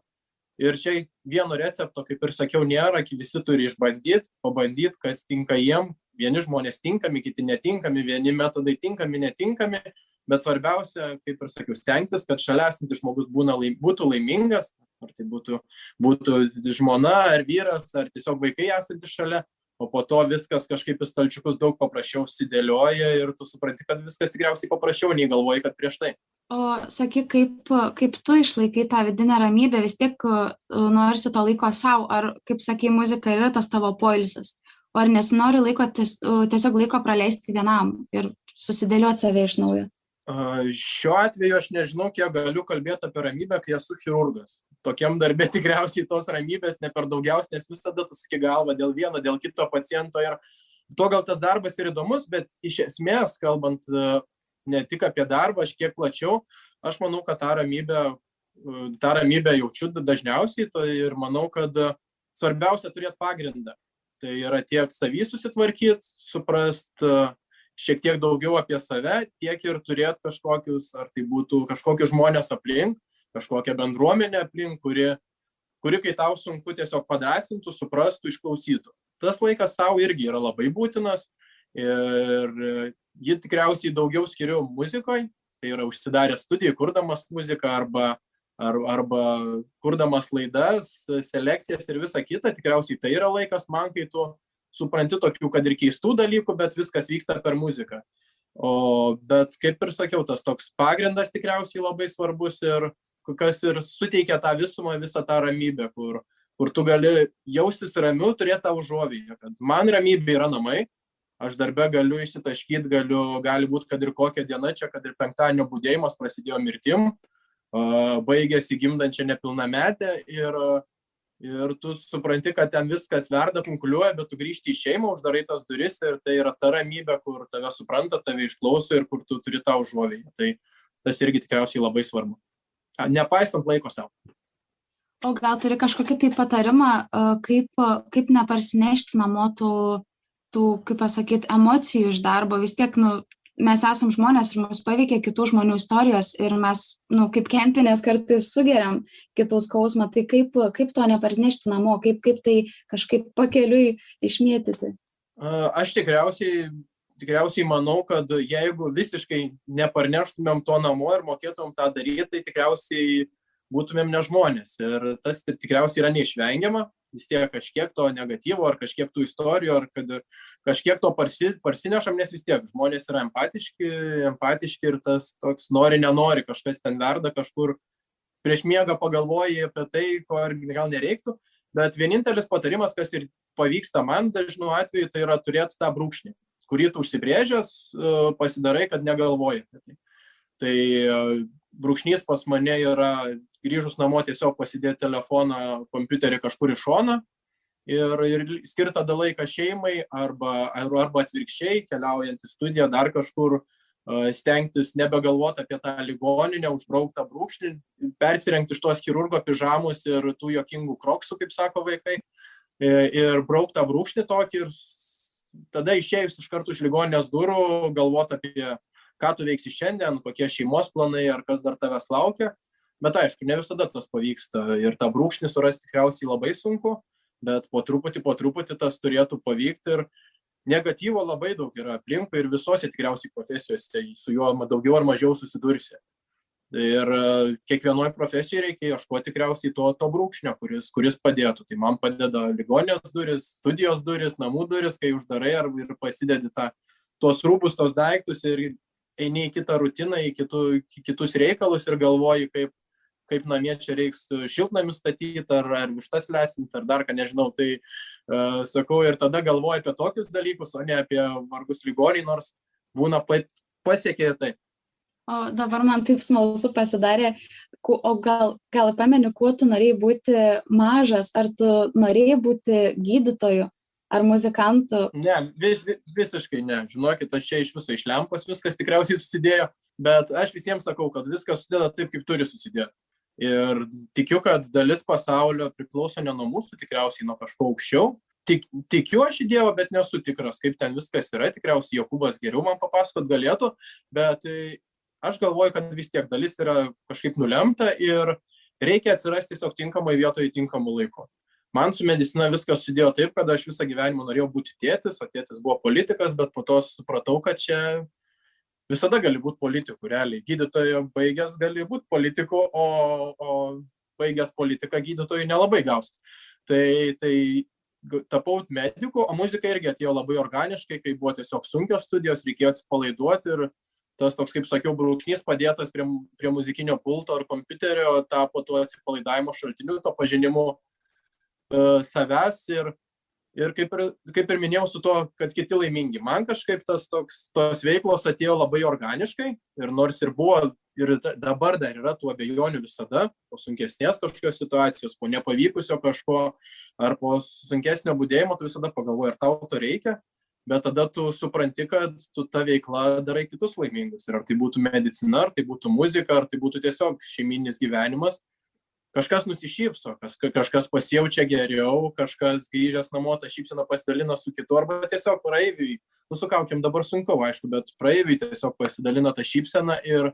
[SPEAKER 4] ir čia vieno recepto, kaip ir sakiau, nėra, visi turi išbandyti, pabandyti, kas tinka jiem. Vieni žmonės tinkami, kiti netinkami, vieni metodai tinkami, netinkami, bet svarbiausia, kaip ir sakiau, stengtis, kad šalia esantis žmogus būna, būtų laimingas, ar tai būtų, būtų žmona, ar vyras, ar tiesiog vaikai esantis šalia, o po to viskas kažkaip į stalčiukus daug paprasčiau sidėlioja ir tu supranti, kad viskas tikriausiai paprasčiau nei galvoji, kad prieš tai.
[SPEAKER 2] O sakyk, kaip, kaip tu išlaikai tą vidinę ramybę, vis tiek uh, norisi to laiko savo, ar, kaip sakai, muzika yra tas tavo poilsis, o ar nesinori laiko ties, tiesiog laiko praleisti vienam ir susidėlioti save iš naujo?
[SPEAKER 4] Šiuo atveju aš nežinau, kiek galiu kalbėti apie ramybę, kai esu chirurgas. Tokiam darbė tikriausiai tos ramybės ne per daugiausiai, nes visada tu suki galvą dėl vieno, dėl kito paciento ir to gal tas darbas ir įdomus, bet iš esmės, kalbant ne tik apie darbą, aš kiek plačiau, aš manau, kad tą ramybę, tą ramybę jaučiu dažniausiai tai ir manau, kad svarbiausia turėti pagrindą. Tai yra tiek savį susitvarkyti, suprast, šiek tiek daugiau apie save, tiek ir turėti kažkokius, ar tai būtų kažkokius žmonės aplink, kažkokią bendruomenę aplink, kuri, kuri kai tau sunku tiesiog padrasintų, suprastų, išklausytų. Tas laikas savo irgi yra labai būtinas ir jį tikriausiai daugiau skiriu muzikoje, tai yra užsidaręs studijai, kurdamas muziką arba, ar, arba kurdamas laidas, selekcijas ir visa kita, tikriausiai tai yra laikas man, kai tu supranti tokių, kad ir keistų dalykų, bet viskas vyksta per muziką. O, bet kaip ir sakiau, tas toks pagrindas tikriausiai labai svarbus ir kas ir suteikia tą visumą, visą tą ramybę, kur, kur tu gali jaustis ramiu, turėti tą užuovėją, kad man ramybė yra namai, aš darbe galiu išsitaškyti, galiu, gali būti, kad ir kokią dieną čia, kad ir penktadienio būdėjimas prasidėjo mirtim, baigėsi gimdančią nepilnametę ir ir tu supranti, kad ten viskas verda, kunkuliuoja, bet tu grįžti į šeimą, uždarai tas duris ir tai yra ta ramybė, kur tave supranta, tave išklauso ir kur tu turi tą užuovėją. Tai tas irgi tikriausiai labai svarbu. Nepaisant laiko savo.
[SPEAKER 2] O gal turi kažkokį tai patarimą, kaip, kaip neparsinešti namo tų, tų kaip pasakyti, emocijų iš darbo. Vis tiek, nu, mes esam žmonės ir mus paveikia kitų žmonių istorijos ir mes, nu, kaip kempinės kartais sugeriam kitų skausmą, tai kaip, kaip to neparnešti namo, kaip, kaip tai kažkaip pakeliui išmėtyti.
[SPEAKER 4] Aš tikriausiai, tikriausiai manau, kad jeigu visiškai neparneštumėm to namo ir mokėtumėm tą daryti, tai tikriausiai būtumėm ne žmonės. Ir tas tikriausiai yra neišvengiama, vis tiek kažkiek to negatyvo ar kažkiek tų istorijų, ar kad kažkiek to parsi, parsinešam, nes vis tiek žmonės yra empatiški, empatiški ir tas toks nori, nenori, kažkas ten verda kažkur prieš miegą pagalvoji apie tai, ko gal nereiktų. Bet vienintelis patarimas, kas ir pavyksta man dažnu atveju, tai yra turėti tą brūkšnį, kurį tu užsibrėžęs e, pasidarai, kad negalvoji apie tai. Tai e, brūkšnys pas mane yra grįžus namo tiesiog pasidėti telefoną, kompiuterį kažkur į šoną ir, ir skirti tada laiką šeimai arba, arba atvirkščiai, keliaujant į studiją dar kažkur, stengtis nebegalvoti apie tą ligoninę, užbrauktą brūkšnį, persirengti iš tos chirurgo pižamus ir tų jokingų kroksų, kaip sako vaikai, ir brauktą brūkšnį tokį ir tada išėjus iš karto iš ligoninės durų, galvoti apie ką tu veiksi šiandien, kokie šeimos planai ar kas dar tavęs laukia bet aišku ne visada tas pavyksta ir tą brūkšnį surast tikriausiai labai sunku bet po truputį po truputį tas turėtų pavykt ir negatyvo labai daug yra aplinkui ir visose tikriausiai profesijose su juo daugiau ar mažiau susidursi. Ir e, kiekvienoje profesijoje reikia ieškoti tikriausiai to, to brūkšnio, kuris, kuris padėtų. Tai man padeda ligonės duris, studijos duris, namų duris, kai uždarai ar ir pasidedi tą, tuos rūbus, tos daiktus ir eini į kitą rutiną, į kitų, kitus reikalus ir galvoji, kaip, kaip namie čia reiks šiltnamį statyti, ar, ar vištas lesinti, ar dar ką nežinau. Tai uh, sakau ir tada galvoju apie tokius dalykus, o ne apie vargus ligoniai, nors būna pasiekė ir tai.
[SPEAKER 2] O dabar man taip smalsu pasidarė, o gal, gal pameni, kuo tu norėjai būti mažas, ar tu norėjai būti gydytoju, ar muzikantu?
[SPEAKER 4] Ne, vis, visiškai ne. Žinokit, aš čia iš viso iš lempos viskas tikriausiai susidėjo, bet aš visiems sakau, kad viskas susideda taip, kaip turi susidėti. Ir tikiu, kad dalis pasaulio priklauso ne nuo mūsų, tikriausiai nuo kažko aukščiau. tik, tikiu aš į Dievą, bet nesu tikras, kaip ten viskas yra. Tikriausiai Jokūbas geriau man papasakot galėtų, bet e, aš galvoju, kad vis tiek dalis yra kažkaip nulemta ir reikia atsirasti tiesiog tinkamai vietoje tinkamu laiku. Man su medicina viskas sudėjo taip, kad aš visą gyvenimą norėjau būti tėtis, o tėtis buvo politikas, bet po to supratau, kad čia visada gali būti politikų, realiai. Gydytojo baigęs gali būti politikų, o, o baigęs politiką gydytojų nelabai gausis. Tai, tai tapau mediku, o muzika irgi atėjo labai organiškai, kai buvo tiesiog sunkios studijos, reikėjo atsipalaiduoti ir tas toks, kaip sakiau, brūkšnys padėtas prie, prie muzikinio pulto ar kompiuterio tapo tuo atsipalaidavimo šaltiniu, to pažinimu uh, savęs ir, ir kaip, ir kaip ir minėjau su to, kad kiti laimingi. Man kažkaip tas toks, tos veiklos atėjo labai organiškai ir nors ir buvo ir dabar dar yra tų abejonių visada, po sunkesnės kažkokios situacijos, po nepavykusio kažko ar po sunkesnio būdėjimo, tu visada pagalvoji, ar tau to reikia, bet tada tu supranti, kad tu tą veiklą darai kitus laimingus. Ir ar tai būtų medicina, ar tai būtų muzika, ar tai būtų tiesiog šeiminis gyvenimas, kažkas nusišypso, kas, kažkas pasijaučia geriau, kažkas grįžęs namo tą šypseną pasidalina su kitu, arba tiesiog praeiviui, nusukaukiam dabar sunku, aišku, bet praeiviui tiesiog pasidalina tą šypseną ir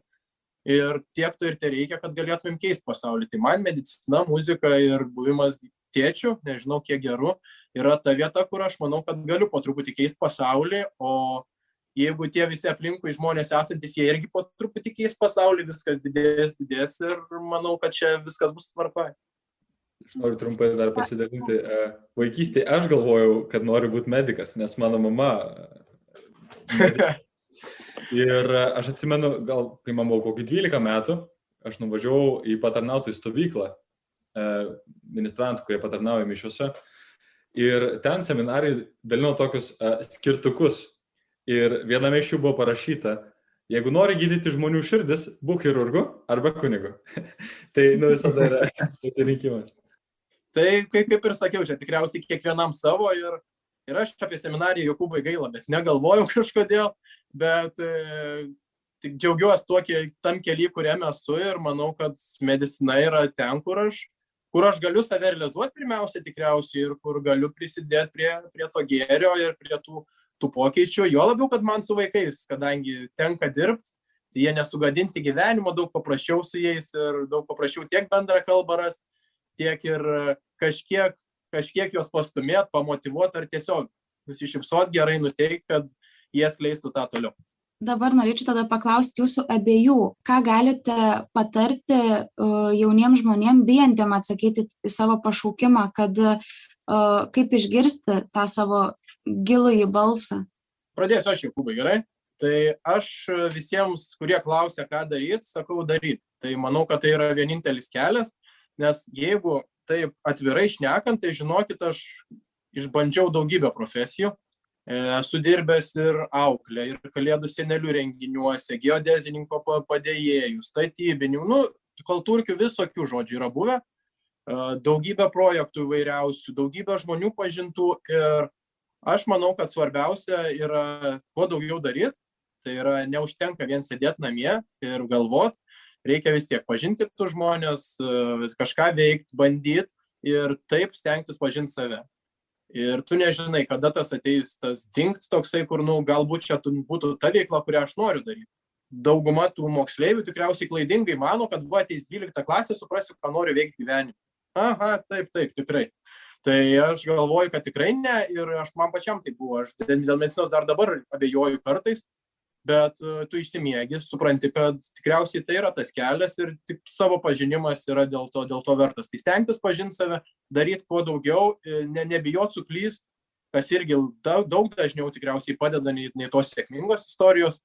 [SPEAKER 4] ir tiek to ir te reikia, kad galėtumėm keisti pasaulį. Tai man medicina, muzika ir buvimas tėčių, nežinau kiek geru, yra ta vieta, kur aš manau, kad galiu po truputį keisti pasaulį, o jeigu tie visi aplinkui žmonės esantis, jie irgi po truputį keis pasaulį, viskas didės, didės ir manau, kad čia viskas bus tvarkoje.
[SPEAKER 3] Aš noriu trumpai dar pasidalinti. E, vaikystėje aš galvojau, kad noriu būti medikas, nes mano mama Ir e, aš atsimenu, gal kai man buvo kokį 12 metų, aš nuvažiavau į patarnautojų stovyklą, e, ministrantų, kurie patarnauja mišiuose. Ir ten seminarai dalino tokius skirtukus. Ir viename iš jų buvo parašyta, jeigu nori gydyti žmonių širdis, būk chirurgu arba kunigu. tai nu, visada yra pasirinkimas.
[SPEAKER 4] Tai kaip, kaip ir sakiau, čia tikriausiai kiekvienam savo ir, ir aš apie seminariją Jokūbai gaila, bet negalvojau kažkodėl, bet e, tik džiaugiuosi tuo, tam keliui, kuriame esu ir manau, kad medicina yra ten, kur aš, kur aš galiu save realizuoti pirmiausia tikriausiai ir kur galiu prisidėti prie, prie to gėrio ir prie tų, tų pokyčių. Jo labiau, kad man su vaikais, kadangi tenka dirbti, tai jie nesugadinti gyvenimo, daug paprasčiau su jais ir daug paprasčiau tiek bendrą kalbą rasti, tiek ir kažkiek, kažkiek juos pastumėti, pamotivuoti ar tiesiog nusišypsot gerai, nuteikti, kad jie skleistų tą toliau.
[SPEAKER 2] Dabar norėčiau tada paklausti jūsų abiejų, ką galite patarti uh, jauniems žmonėms, bijantiem atsakyti į savo pašaukimą, kad uh, kaip išgirsti tą savo gilųjį balsą.
[SPEAKER 4] Pradėsiu aš, Jokūbai, gerai? Tai aš visiems, kurie klausia, ką daryti, sakau daryti. Tai manau, kad tai yra vienintelis kelias, nes jeigu taip atvirai šnekant, tai žinokit, aš išbandžiau daugybę profesijų, esu dirbęs ir auklę, ir kalėdų senelių renginiuose, geodezininko padėjėjų, statybinių, nu, kultūrkių visokių žodžių yra buvę, daugybė projektų įvairiausių, daugybė žmonių pažintų ir aš manau, kad svarbiausia yra kuo daugiau daryti, tai yra neužtenka vien sėdėti namie ir galvot, reikia vis tiek pažinti kitus žmonės, kažką veikti, bandyti ir taip stengtis pažinti save ir tu nežinai, kada tas ateis tas dzinkt toksai, kur, nu, galbūt čia būtų ta veikla, kurią aš noriu daryti. Dauguma tų moksleivių tikriausiai klaidingai mano, kad va ateis 12 klasė, suprasiu, ką noriu veikti gyvenime. Aha, taip, taip, tikrai. Tai aš galvoju, kad tikrai ne ir aš man pačiam tai buvo. Aš dėl medicinos dar dabar abejoju kartais, bet e, tu išsimiegi, supranti, kad tikriausiai tai yra tas kelias ir tik savo pažinimas yra dėl to, dėl to vertas. Tai stengtis pažinti save, daryti kuo daugiau, e, ne, nebijot suklyst, kas irgi daug, daug dažniau tikriausiai padeda nei, nei tos sėkmingos istorijos.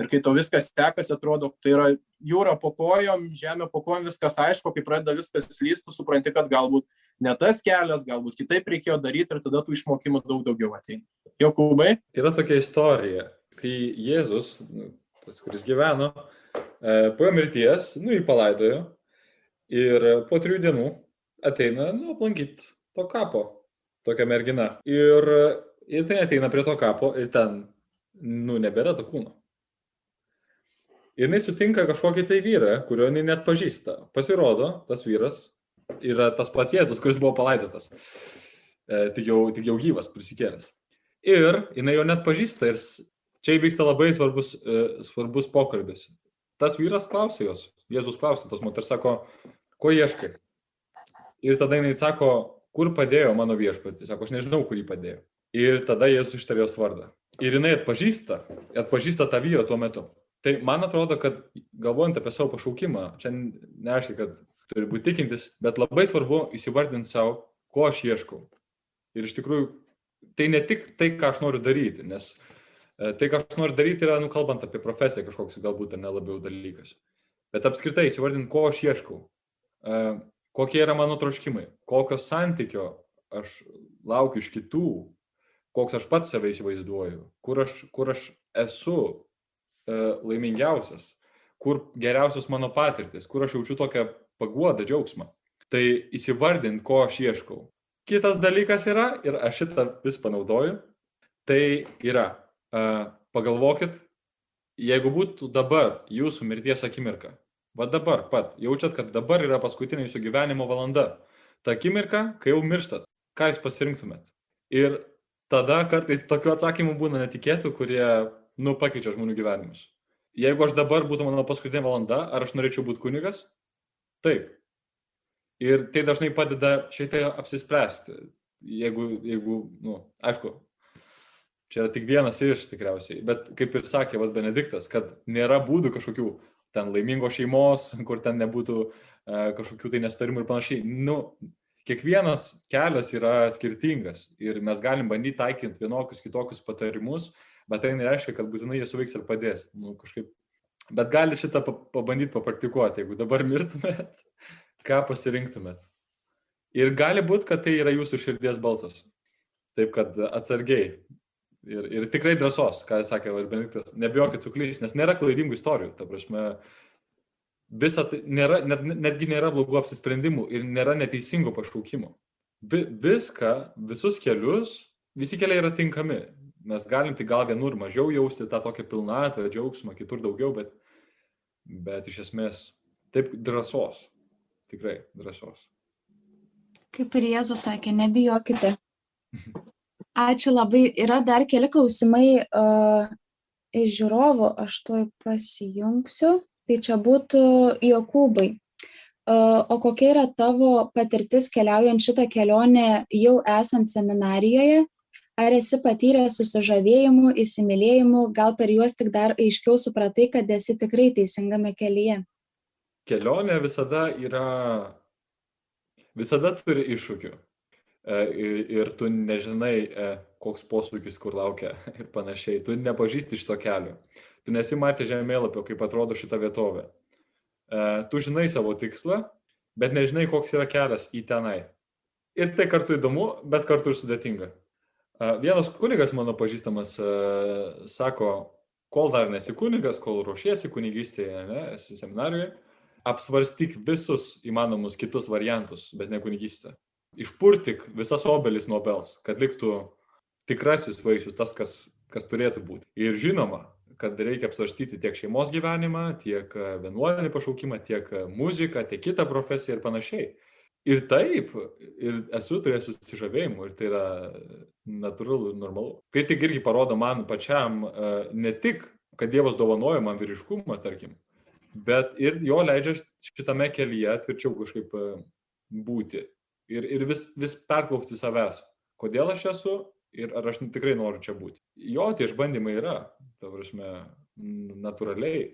[SPEAKER 4] Ir kai tau viskas sekasi, atrodo, tai yra jūra po kojom, žemė po kojom, viskas aišku, kai pradeda viskas slysti, supranti, kad galbūt ne tas kelias, galbūt kitaip reikėjo daryti ir tada tų išmokimų daug daugiau ateina. Jokūbai?
[SPEAKER 3] Yra tokia istorija kai Jėzus, nu, tas, kuris gyveno, e, po mirties, nu, jį palaidojo ir po trijų dienų ateina, nu, aplankyti to kapo, tokia mergina. Ir ir tai ateina prie to kapo ir ten, nu, nebėra to kūno. Ir jinai sutinka kažkokį tai vyrą, kurio jinai net pažįsta. Pasirodo, tas vyras yra tas pats Jėzus, kuris buvo palaidotas. tik jau, tik jau gyvas, prisikėlęs. Ir jinai jo net pažįsta ir čia įvyksta labai svarbus, svarbus pokalbis. Tas vyras klausė jos, Jėzus klausė, tas moters sako, ko ieškai? Ir tada jinai sako, kur padėjo mano viešpatį? Sako, aš nežinau, kur jį padėjo. Ir tada Jėzus ištarė jos vardą. Ir jinai atpažįsta, atpažįsta tą vyrą tuo metu. Tai man atrodo, kad galvojant apie savo pašaukimą, čia neaiškiai, kad turi būti tikintis, bet labai svarbu įsivardinti savo, ko aš ieškau. Ir iš tikrųjų, tai ne tik tai, ką aš noriu daryti, nes e, tai, ką aš noriu daryti, yra, nu, kalbant apie profesiją, kažkoks galbūt nelabiau dalykas. Bet apskritai įsivardinti, ko aš ieškau, e, kokie yra mano troškimai, kokio santykio aš laukiu iš kitų, koks aš pats save įsivaizduoju, kur aš, kur aš esu e, laimingiausias, kur geriausios mano patirtis, kur aš jaučiu tokią paguodą, džiaugsmą. Tai įsivardint, ko aš ieškau. Kitas dalykas yra, ir aš šitą vis panaudoju, tai yra, pagalvokit, jeigu būtų dabar jūsų mirties akimirka, va dabar pat, jaučiat, kad dabar yra paskutinė jūsų gyvenimo valanda, ta akimirka, kai jau mirštat, ką jūs pasirinktumėt. Ir tada kartais tokių atsakymų būna netikėtų, kurie, nu, pakeičia žmonių gyvenimus. Jeigu aš dabar būtų mano paskutinė valanda, ar aš norėčiau būti kunigas? Taip. Ir tai dažnai padeda šitai apsispręsti. Jeigu, jeigu, nu, aišku, čia yra tik vienas iš tikriausiai, bet kaip ir sakė Vas Benediktas, kad nėra būdų kažkokių ten laimingos šeimos, kur ten nebūtų e, kažkokių tai nesutarimų ir panašiai. Nu, kiekvienas kelias yra skirtingas ir mes galim bandyti taikyti vienokius kitokius patarimus, bet tai nereiškia, kad būtinai jie suveiks ir padės. Nu, kažkaip... Bet gali šitą pabandyti papraktikuoti, jeigu dabar mirtumėt, ką pasirinktumėt. Ir gali būti, kad tai yra jūsų širdies balsas. Taip kad atsargiai. Ir, ir tikrai drąsos, ką jis sakė Benediktas, nebijokit suklys, nes nėra klaidingų istorijų. Ta prasme, visa tai nėra, net, netgi nėra blogų apsisprendimų ir nėra neteisingų pašaukimų. Vi, viską, visus kelius, visi keliai yra tinkami. Mes galim tik gal vienur mažiau jausti tą tokią pilnatvę, džiaugsmą, kitur daugiau, bet, bet iš esmės taip drąsos. Tikrai drąsos.
[SPEAKER 2] Kaip ir Jėzus sakė, nebijokite. Ačiū labai. Yra dar keli klausimai uh, iš žiūrovų, aš tuoj pasijungsiu. Tai čia būtų Jokūbai. O kokia yra tavo patirtis keliaujant šitą kelionę jau esant seminarijoje? Ar esi patyręs susižavėjimų, įsimylėjimų, gal per juos tik dar aiškiau supratai, kad esi tikrai teisingame kelyje?
[SPEAKER 3] Kelionė visada yra, visada turi iššūkių. E, ir tu nežinai, e, koks posūkis kur laukia ir panašiai. Tu nepažįsti šito kelio tu nesi matęs žemėlapio, kaip atrodo šita vietovė. E, tu žinai savo tikslą, bet nežinai, koks yra kelias į tenai. Ir tai kartu įdomu, bet kartu ir sudėtinga. Vienas kunigas mano pažįstamas sako, kol dar nesi kunigas, kol ruošiesi kunigystėje, ne, esi seminarijoje, apsvarstyk visus įmanomus kitus variantus, bet ne kunigystę. Išpurtik visas obelis nuo bels, kad liktų tikrasis vaisius, tas, kas, kas turėtų būti. Ir žinoma, kad reikia apsvarstyti tiek šeimos gyvenimą, tiek vienuolinį pašaukimą, tiek muziką, tiek kitą profesiją ir panašiai. Ir taip, ir esu turėjęs susižavėjimų, ir tai yra natūralu ir normalu. Tai tik irgi parodo man pačiam e, ne tik, kad Dievas dovanoja man vyriškumą, tarkim, bet ir jo leidžia šitame kelyje tvirčiau kažkaip būti. Ir, ir vis, vis perklausyti savęs, kodėl aš esu ir ar aš tikrai noriu čia būti. Jo, tie išbandymai yra, ta prasme, natūraliai,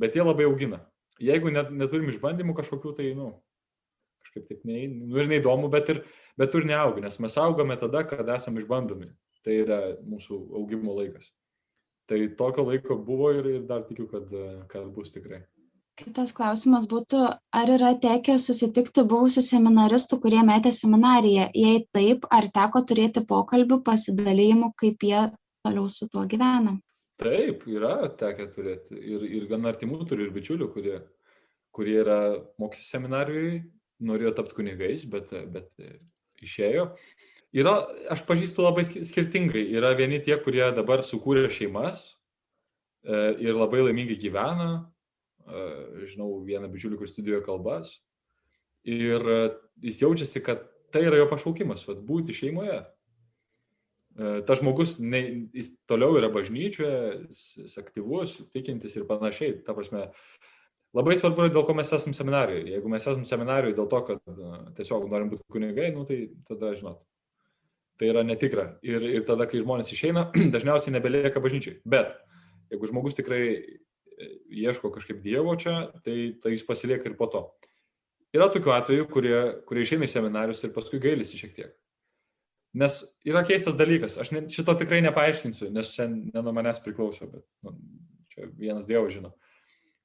[SPEAKER 3] bet jie labai augina. Jeigu net, neturim išbandymų kažkokių, tai, nu, kažkaip taip, ne, nu ir neįdomu, bet ir, bet ir neauga, nes mes augame tada, kada esame išbandomi. Tai yra mūsų augimo laikas. Tai tokio laiko buvo ir, ir dar tikiu, kad, kad bus tikrai.
[SPEAKER 2] Kitas klausimas būtų, ar yra tekę susitikti buvusių seminaristų, kurie metė seminariją? Jei taip, ar teko turėti pokalbių, pasidalymų, kaip jie toliau su tuo gyvena?
[SPEAKER 3] Taip, yra tekę turėti. Ir, ir gan artimų turiu ir bičiulių, kurie, kurie yra mokyti seminarijoje, norėjo tapti kunigais, bet, bet išėjo. Yra, aš pažįstu labai skirtingai. Yra vieni tie, kurie dabar sukūrė šeimas e, ir labai laimingai gyvena, žinau vieną bičiulį, kuris studijuoja kalbas. Ir jis jaučiasi, kad tai yra jo pašaukimas, vat, būti šeimoje. E, tas žmogus, ne, jis toliau yra bažnyčioje, jis aktyvus, tikintis ir panašiai. Ta prasme, labai svarbu, dėl ko mes esame seminarijoje. Jeigu mes esame seminarijoje dėl to, kad e, tiesiog norim būti kunigai, nu, tai tada, žinot, tai yra netikra. Ir, ir tada, kai žmonės išeina, dažniausiai nebelieka bažnyčiai. Bet jeigu žmogus tikrai e, ieško kažkaip Dievo čia, tai, tai jis pasilieka ir po to. Yra tokių atvejų, kurie, kurie išeina į seminarius ir paskui gailisi šiek tiek. Nes yra keistas dalykas, aš ne, šito tikrai nepaaiškinsiu, nes čia ne nuo manęs priklauso, bet nu, čia vienas Dievas žino.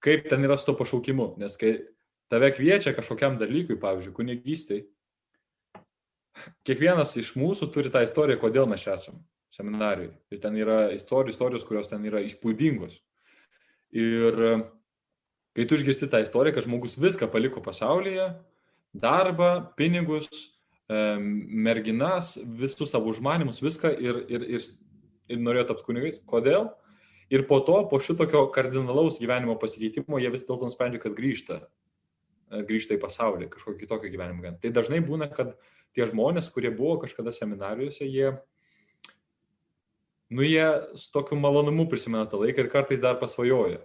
[SPEAKER 3] Kaip ten yra su to pašaukimu, nes kai tave kviečia kažkokiam dalykui, pavyzdžiui, kunigystai, kiekvienas iš mūsų turi tą istoriją, kodėl mes čia esame seminarijai. Ir ten yra istorijos, istorijos, kurios ten yra įspūdingos. Ir kai tu išgirsti tą istoriją, kad žmogus viską paliko pasaulyje, darbą, pinigus, merginas, visus savo užmanimus, viską ir, ir, ir, ir norėjo tapti kunigais. Kodėl? Ir po to, po šitokio kardinalaus gyvenimo pasikeitimo, jie vis dėlto nusprendžia, kad grįžta, e, grįžta į pasaulį, kažkokį kitokį gyvenimą. Tai dažnai būna, kad tie žmonės, kurie buvo kažkada seminarijose, jie, nu, jie su tokiu malonumu prisimena tą laiką ir kartais dar pasvajoja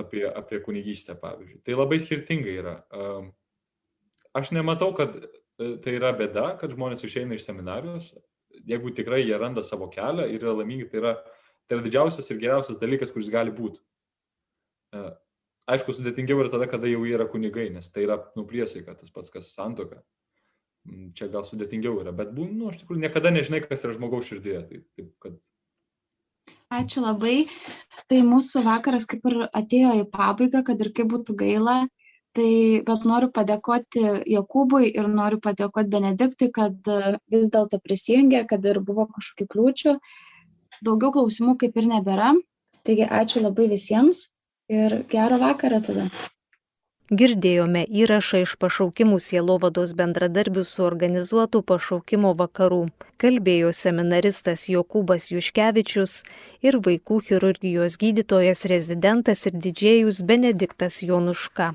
[SPEAKER 3] apie, apie kunigystę, pavyzdžiui. Tai labai skirtingai yra. Aš nematau, kad E, tai yra bėda, kad žmonės išeina iš seminarijos, jeigu tikrai jie randa savo kelią ir yra laimingi, tai yra, tai yra didžiausias ir geriausias dalykas, kuris gali būti. E, aišku, sudėtingiau yra tada, kada jau yra kunigai, nes tai yra nupriesaika, tas pats, kas santoka. Mm, čia gal sudėtingiau yra, bet, nu, iš tikrųjų, niekada nežinai, kas yra žmogaus širdėje. Tai, taip, kad...
[SPEAKER 2] Ačiū labai. Tai mūsų vakaras kaip ir atėjo į pabaigą, kad ir kaip būtų gaila, tai bet noriu padėkoti Jokūbui ir noriu padėkoti Benediktui, kad e, vis dėlto prisijungė, kad ir buvo kažkokių kliūčių. Daugiau klausimų kaip ir nebėra. Taigi ačiū labai visiems ir gerą vakarą tada.
[SPEAKER 1] Girdėjome įrašą iš pašaukimų sielovados bendradarbių suorganizuotų pašaukimo vakarų. Kalbėjo seminaristas Jokūbas Juškevičius ir vaikų chirurgijos gydytojas rezidentas ir didžėjus Benediktas Jonuška.